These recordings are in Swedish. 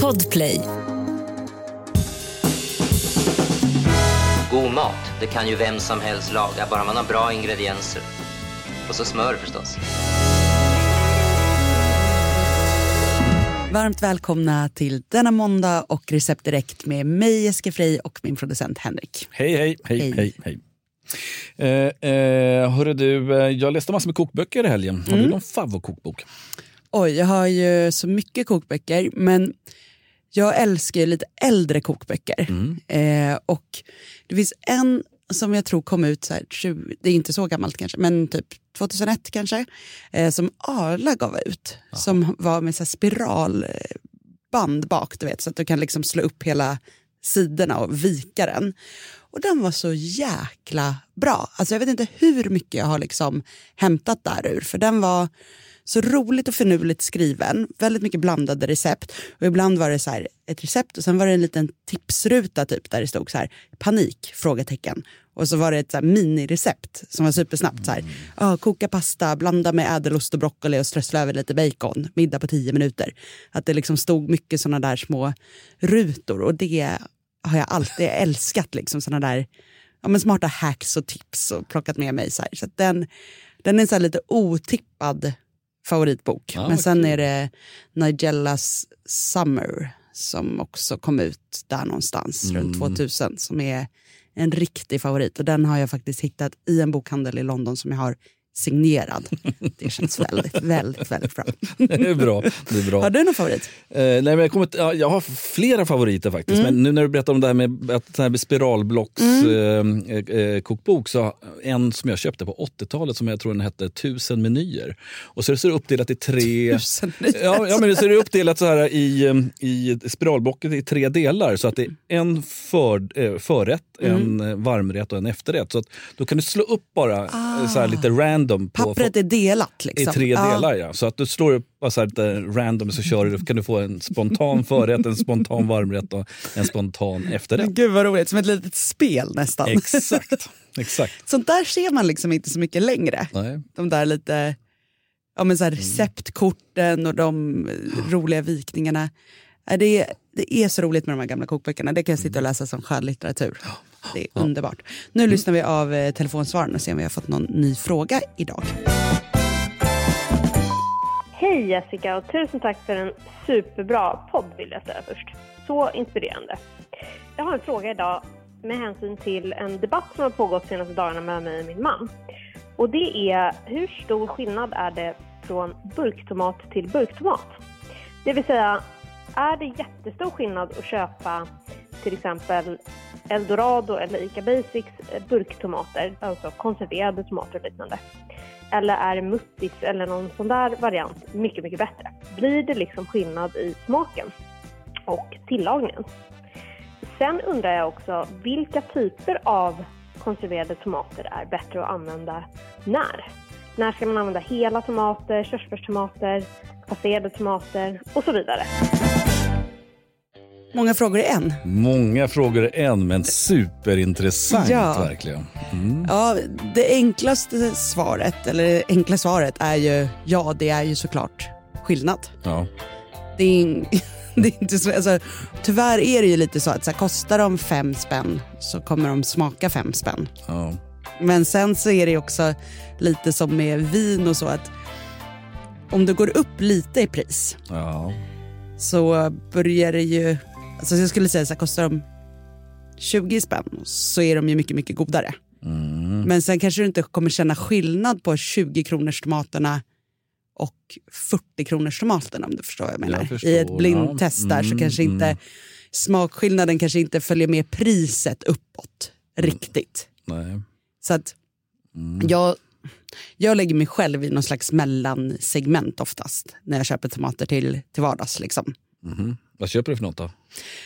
Podplay. God mat, det kan ju vem som helst laga, bara man har bra ingredienser. Och så smör förstås. Varmt välkomna till denna måndag och Recept Direkt med mig Jessica Frey och min producent Henrik. Hej, hej, hej, Hej. hej. hej. Eh, eh, hörru du, eh, jag läste massor med kokböcker i helgen. Har du någon favvo-kokbok? Oj, jag har ju så mycket kokböcker men jag älskar ju lite äldre kokböcker. Eh, och det finns en som jag tror kom ut, så här, 20, det är inte så gammalt kanske, men typ 2001 kanske, eh, som Arla gav ut. Som var med så spiralband bak, du vet, så att du kan liksom slå upp hela sidorna och vika den. Och den var så jäkla bra. Alltså jag vet inte hur mycket jag har liksom hämtat därur, för den var så roligt och finurligt skriven, väldigt mycket blandade recept. Och ibland var det så här ett recept och sen var det en liten tipsruta typ där det stod så här panik? frågetecken. Och så var det ett så här minirecept som var supersnabbt. Så här, ah, koka pasta, blanda med ädelost och broccoli och strössla över lite bacon. Middag på tio minuter. Att det liksom stod mycket såna där små rutor och det har jag alltid älskat. Liksom, såna där ja, men smarta hacks och tips och plockat med mig. Så, här. så den, den är så här lite otippad favoritbok. Ja, men sen är det Nigellas Summer som också kom ut där någonstans Mm. runt 2000 som är en riktig favorit. Och den har jag faktiskt hittat i en bokhandel i London som jag har signerad. Det känns väldigt, väldigt, väldigt bra. det är bra. Det är bra. Har du någon favorit? Eh, nej, men jag, kommer, jag har flera favoriter faktiskt. Men nu när du berättar om det här med att det här med spiralblocks eh, eh, kokbok så en som jag köpte på 80-talet som jag tror den hette Tusen menyer. Och så är det uppdelat i tre... Tusen menyer. Ja, ja, men så är det uppdelat så här i, eh, i spiralblocket i tre delar. Så att det är en för, eh, förrätt, en eh, varmrätt och en efterrätt. Så att då kan du slå upp bara eh, så här lite random. På, Pappret är delat i liksom. tre Ja. delar ja. Så att du slår upp så här lite random så kör du, kan du få en spontan förrätt, en spontan varmrätt och en spontan efterrätt. Men gud vad roligt, som ett litet spel nästan. Exakt. Exakt. Sånt där ser man liksom inte så mycket längre. Nej. De där lite ja, men så här receptkorten och de roliga vikningarna. Ja, Det är, det är så roligt med de här gamla kokböckerna. Det kan jag sitta och läsa som skönlitteratur. Det är underbart. Nu lyssnar vi av eh, telefonsvaren och ser om vi har fått någon ny fråga idag. Hej Jessica och tusen tack för en superbra podd vill jag säga först. Så inspirerande. Jag har en fråga idag med hänsyn till en debatt som har pågått de senaste dagarna mellan mig och min man. Och det är hur stor skillnad är det från burktomat till burktomat? Det vill säga, är det jättestor skillnad att köpa till exempel Eldorado eller ICA Basics eh, burktomater, alltså konserverade tomater och liknande? Eller är muttis eller någon sån där variant mycket, mycket bättre? Blir det liksom skillnad i smaken och tillagningen? Sen undrar jag också, vilka typer av konserverade tomater är bättre att använda när? När ska man använda hela tomater, körsbärstomater, passerade tomater och så vidare? Många frågor i en. Många frågor är en, men superintressant Ja. verkligen. Mm. Ja, det enklaste svaret, eller det enkla svaret är ju ja, det är ju såklart skillnad. Ja. Det är, det är inte så, alltså, tyvärr är det ju lite så att så här, kostar de fem spänn så kommer de smaka fem spänn. Ja. Men sen så är det också lite som med vin och så att om du går upp lite i pris Ja. så börjar det ju, alltså jag skulle säga så här, kostar de 20 spänn så är de ju mycket, mycket godare. Mm. Men sen kanske du inte kommer känna skillnad på 20 kronors tomaterna och 40 kronors tomaterna om du förstår vad jag menar. förstår, I ett blindtest där så Mm, kanske inte mm. smakskillnaden kanske inte följer med priset uppåt riktigt. Nej. Så att Mm. jag, jag lägger mig själv i någon slags mellansegment oftast när jag köper tomater till, till vardags. Liksom. Mhm. Vad köper du för något då?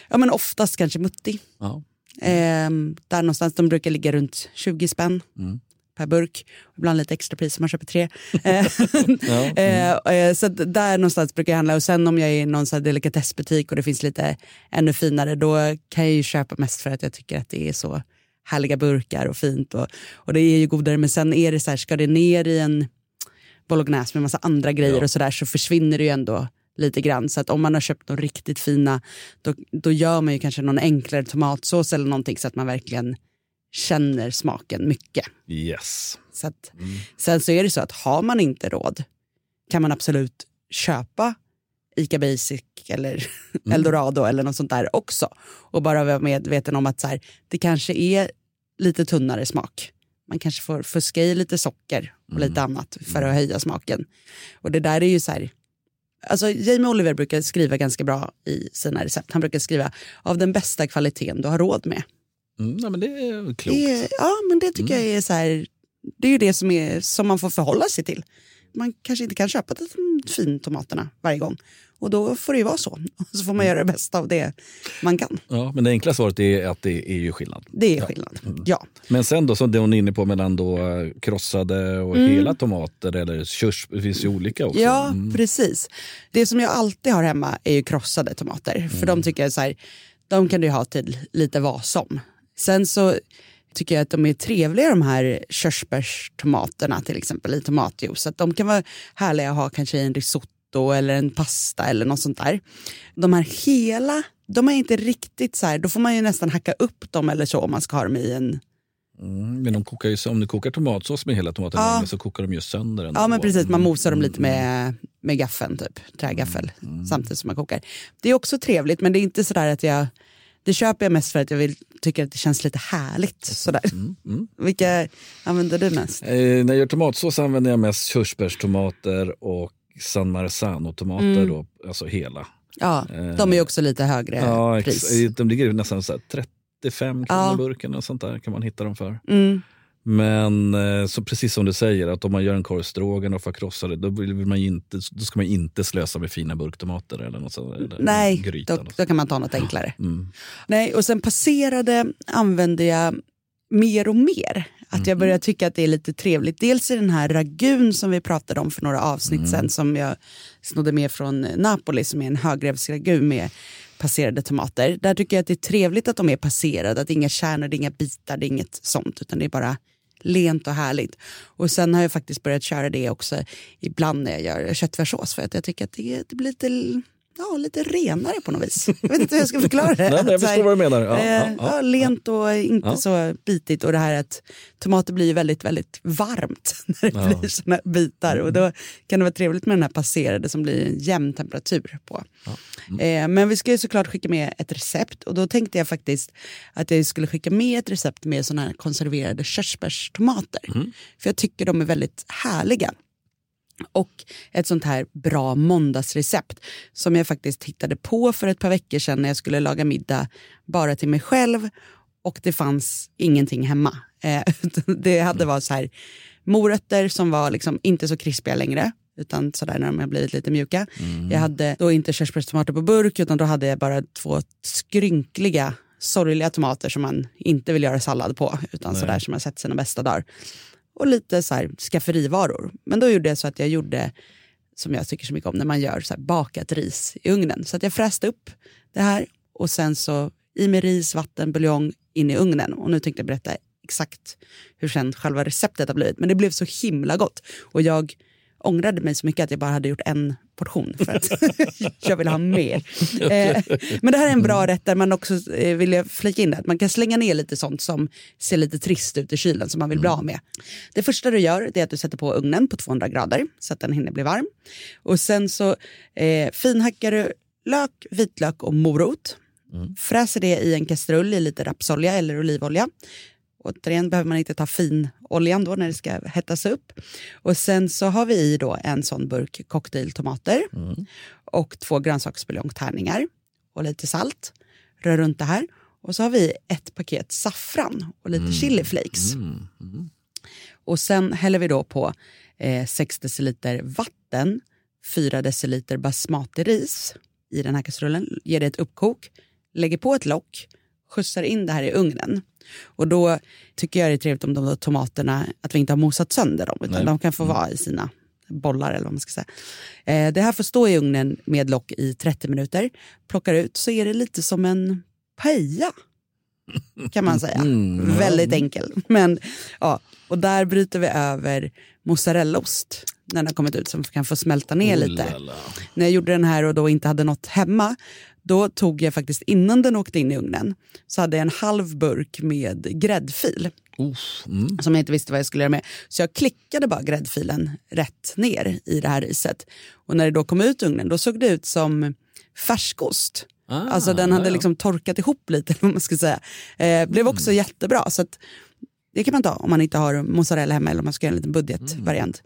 Ja, men oftast kanske mutti. Ja. Ehm, där någonstans, de brukar ligga runt 20 spänn Mm. per burk. Ibland lite extra pris om man köper tre. Eh, Ja. eh, eh, så där någonstans brukar jag handla. Och sen om jag är i någon så här delikatessbutik och det finns lite ännu finare, då kan jag ju köpa mest för att jag tycker att det är så härliga burkar och fint. Och, och det är ju godare, men sen är det så här, ska det ner i en bolognese med massa andra grejer Ja. och sådär så försvinner det ju ändå lite grann. Så att om man har köpt de riktigt fina, då, då gör man ju kanske någon enklare tomatsås eller någonting så att man verkligen känner smaken mycket. Yes. Så att, Sen så är det så att har man inte råd kan man absolut köpa Ica Basic eller Eldorado eller något sånt där också. Och bara vara medveten om att så här, det kanske är lite tunnare smak. Man kanske får fuska i lite socker och lite annat för att höja smaken. Och det där är ju så här, Alltså Jamie Oliver brukar skriva ganska bra i sina recept. Han brukar skriva av den bästa kvaliteten du har råd med. Mm, ja, men det är klokt. Det ja, men det tycker jag är så här, det är ju det som, är, som man får förhålla sig till. Man kanske inte kan köpa de fin tomaterna varje gång. Och då får det ju vara så. Så får man göra det bästa av det man kan. Ja, men det enkla svaret är att det är ju skillnad. Det är skillnad. Ja. Men sen då, som det hon är inne på, mellan då eh, krossade och hela tomater eller körs, det finns ju olika också. Mm. Ja, Mm. precis. Det som jag alltid har hemma är ju krossade tomater. För Mm. de tycker jag så här, de kan du ha till lite vad som. Sen så tycker jag att de är trevliga de här körsbärstomaterna till exempel i tomatjuice. Att de kan vara härliga att ha kanske i en risotto eller en pasta eller något sånt där. De här hela, de är inte riktigt så här, då får man ju nästan hacka upp dem eller så om man ska ha dem i en Mm, men de kokar ju, om du kokar tomatsås med hela tomaten Ja. länge så kokar de ju sönder den. Ja men precis, man mosar dem Mm, lite med, med gaffeln typ, trägaffel samtidigt som man kokar. Det är också trevligt men det är inte sådär att jag, det köper jag mest för att jag vill, tycker att det känns lite härligt sådär. Vilka använder du mest? Eh, när jag gör tomatsås använder jag mest körsbärstomater och San Marzano-tomater, Mm. då, alltså hela. Ja, de är också lite högre Ja, pris. de ligger nästan så här 35 kronor Ja. burken och sånt där kan man hitta dem för. Mm. Men eh, så precis som du säger, att om man gör en korv och krossar det, då, vill man inte, då ska man inte slösa med fina burktomater eller något sånt. Eller Nej, gryta då, då kan man ta något enklare. Mm. Nej, och sen passerade använder jag mer och mer. Att jag börjar tycka att det är lite trevligt. Dels i den här ragun som vi pratade om för några avsnitt sen som jag snodde med från Napoli som är en högrevsragun med passerade tomater. Där tycker jag att det är trevligt att de är passerade, att det är inga kärnor, det är inga bitar, det är inget sånt utan det är bara lent och härligt. Och sen har jag faktiskt börjat köra det också ibland när jag gör köttfärssås för att jag tycker att det, det blir lite Ja, lite renare på något vis. Jag vet inte hur jag ska förklara det. Nej, jag förstår vad du menar. Ja, eh, ja, ja, lent och inte så bitigt. Och det här att tomater blir väldigt, väldigt varmt när det. Mm. blir såna bitar. Och då kan det vara trevligt med den här passerade som blir en jämn temperatur på. Mm. Eh, men vi ska ju såklart skicka med ett recept. Och då tänkte jag faktiskt att jag skulle skicka med ett recept med såna här konserverade körsbärstomater. Mm. För jag tycker de är väldigt härliga. Och ett sånt här bra måndagsrecept som jag faktiskt hittade på för ett par veckor sedan när jag skulle laga middag bara till mig själv och det fanns ingenting hemma. Eh, det hade varit så här morötter som var liksom inte så krispiga längre utan sådär när de har blivit lite mjuka. Jag hade då inte körsbärstomater på burk utan då hade jag bara två skrynkliga sorgliga tomater som man inte vill göra sallad på utan Nej. sådär som har sett sina bästa dagar och lite så här skafferivaror. Men då gjorde jag så att jag gjorde, som jag tycker så mycket om, när man gör så här bakat ris i ugnen. Så att jag fräste upp det här och sen så i med ris, vatten, buljong in i ugnen. Och nu tänkte jag berätta exakt hur sen själva receptet har blivit. Men det blev så himla gott. Och jag ångrade mig så mycket att jag bara hade gjort en portion för att jag ville ha mer. Eh, men det här är en bra rätt där man också eh, vill jag flika in att man kan slänga ner lite sånt som ser lite trist ut i kylen som man vill bli av med. Det första du gör är att du sätter på ugnen på 200 grader så att den hinner bli varm. Och sen så eh, finhackar du lök, vitlök och morot. Fräser det i en kastrull i lite rapsolja eller olivolja. Återigen behöver man inte ta finoljan då när det ska hettas upp. Och sen så har vi i då en sån burk cocktailtomater och två grönsaksbuljongtärningar och lite salt. Rör runt det här. Och så har vi ett paket saffran och lite chiliflakes. Och sen häller vi då på eh, 6 deciliter vatten, 4 deciliter basmati-ris i den här kastrullen, ger det ett uppkok, lägger på ett lock, skjutsar in det här i ugnen. Och då tycker jag det är trevligt om de tomaterna, att vi inte har mosat sönder dem, utan Nej. de kan få vara i sina bollar eller vad man ska säga. Eh, det här får stå i ugnen med lock i 30 minuter. Plockar ut så är det lite som en paella. Kan man säga. Väldigt enkel. Men, ja, och där bryter vi över mozzarellaost när den har kommit ut som kan få smälta ner Oh lite. la la. När jag gjorde den här och då inte hade något hemma, då tog jag faktiskt innan den åkte in i ugnen så hade jag en halv burk med gräddfil Uff, mm. som jag inte visste vad jag skulle göra med. Så jag klickade bara gräddfilen rätt ner i det här riset. Och när det då kom ut ur ugnen då såg det ut som färskost. Ah, alltså den hade ja, ja. liksom torkat ihop lite, vad man ska säga. Eh, blev också Mm. jättebra. Så att, det kan man ta om man inte har mozzarella hemma eller om man ska göra en liten budgetvariant.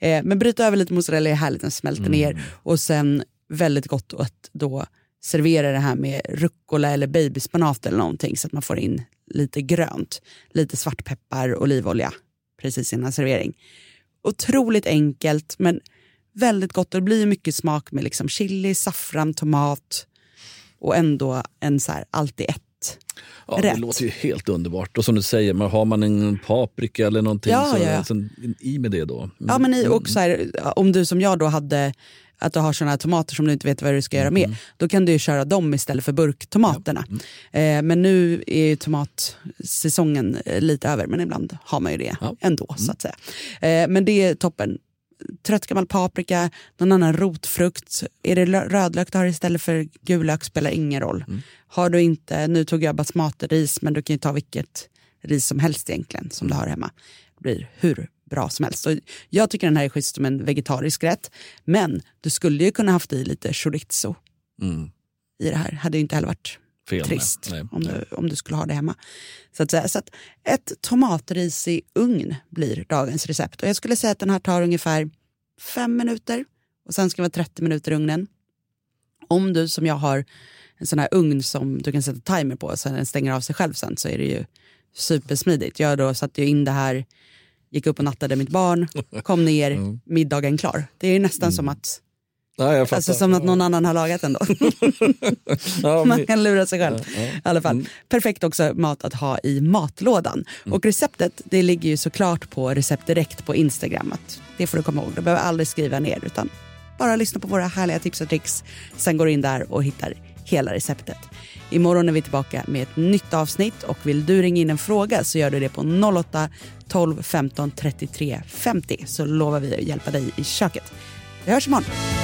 Mm. Eh, men bryta över lite mozzarella är härligt, den smälter ner. Och sen väldigt gott att då servera det här med rucola eller babyspanat eller någonting så att man får in lite grönt. Lite svartpeppar, olivolja precis innan servering. Otroligt enkelt men väldigt gott. Det blir mycket smak med liksom chili, saffran, tomat och ändå en så här allt i ett. Ja, det rätt. låter ju helt underbart. Och som du säger, man har man en paprika eller någonting Ja, så ja, ja. Alltså, i med det då. Mm. Ja, men i, och så här, om du som jag då hade att du har såna här tomater som du inte vet vad du ska göra med, då kan du ju köra dem istället för burktomaterna. Eh, men nu är ju tomatsäsongen eh, lite över, men ibland har man ju det Ja. ändå. så att säga. Eh, men det är toppen. Trött gammal paprika, någon annan rotfrukt. Är det lö- rödlök du har istället för gul lök spelar ingen roll. Har du inte, nu tog jag basmatiris, men du kan ju ta vilket ris som helst egentligen som du har hemma. Det blir hur bra som helst. Och jag tycker den här är schysst som en vegetarisk rätt. Men du skulle ju kunna haft i lite chorizo Mm. i det här. Hade ju inte heller varit Fel trist Nej, om, nej. du, om du skulle ha det hemma. Så att, säga. så att ett tomatris i ugn blir dagens recept. Och jag skulle säga att den här tar ungefär fem minuter och sen ska det vara 30 minuter i ugnen. Om du som jag har en sån här ugn som du kan sätta timer på så den stänger av sig själv sen så är det ju supersmidigt. Jag då satte ju in det här, gick upp och nattade mitt barn, kom ner, middagen klar. Det är ju nästan som att Ja. Alltså som att någon annan har lagat den då. Ja, Man kan lura sig själv. Ja, alla fall. Perfekt också mat att ha i matlådan. Och receptet det ligger ju såklart på recept direkt på Instagram. Det får du komma ihåg. Du behöver aldrig skriva ner utan bara lyssna på våra härliga tips och tricks. Sen går du in där och hittar hela receptet. Imorgon är vi tillbaka med ett nytt avsnitt och vill du ringa in en fråga så gör du det på 08 12 15 33 50 så lovar vi att hjälpa dig i köket. Vi hörs imorgon.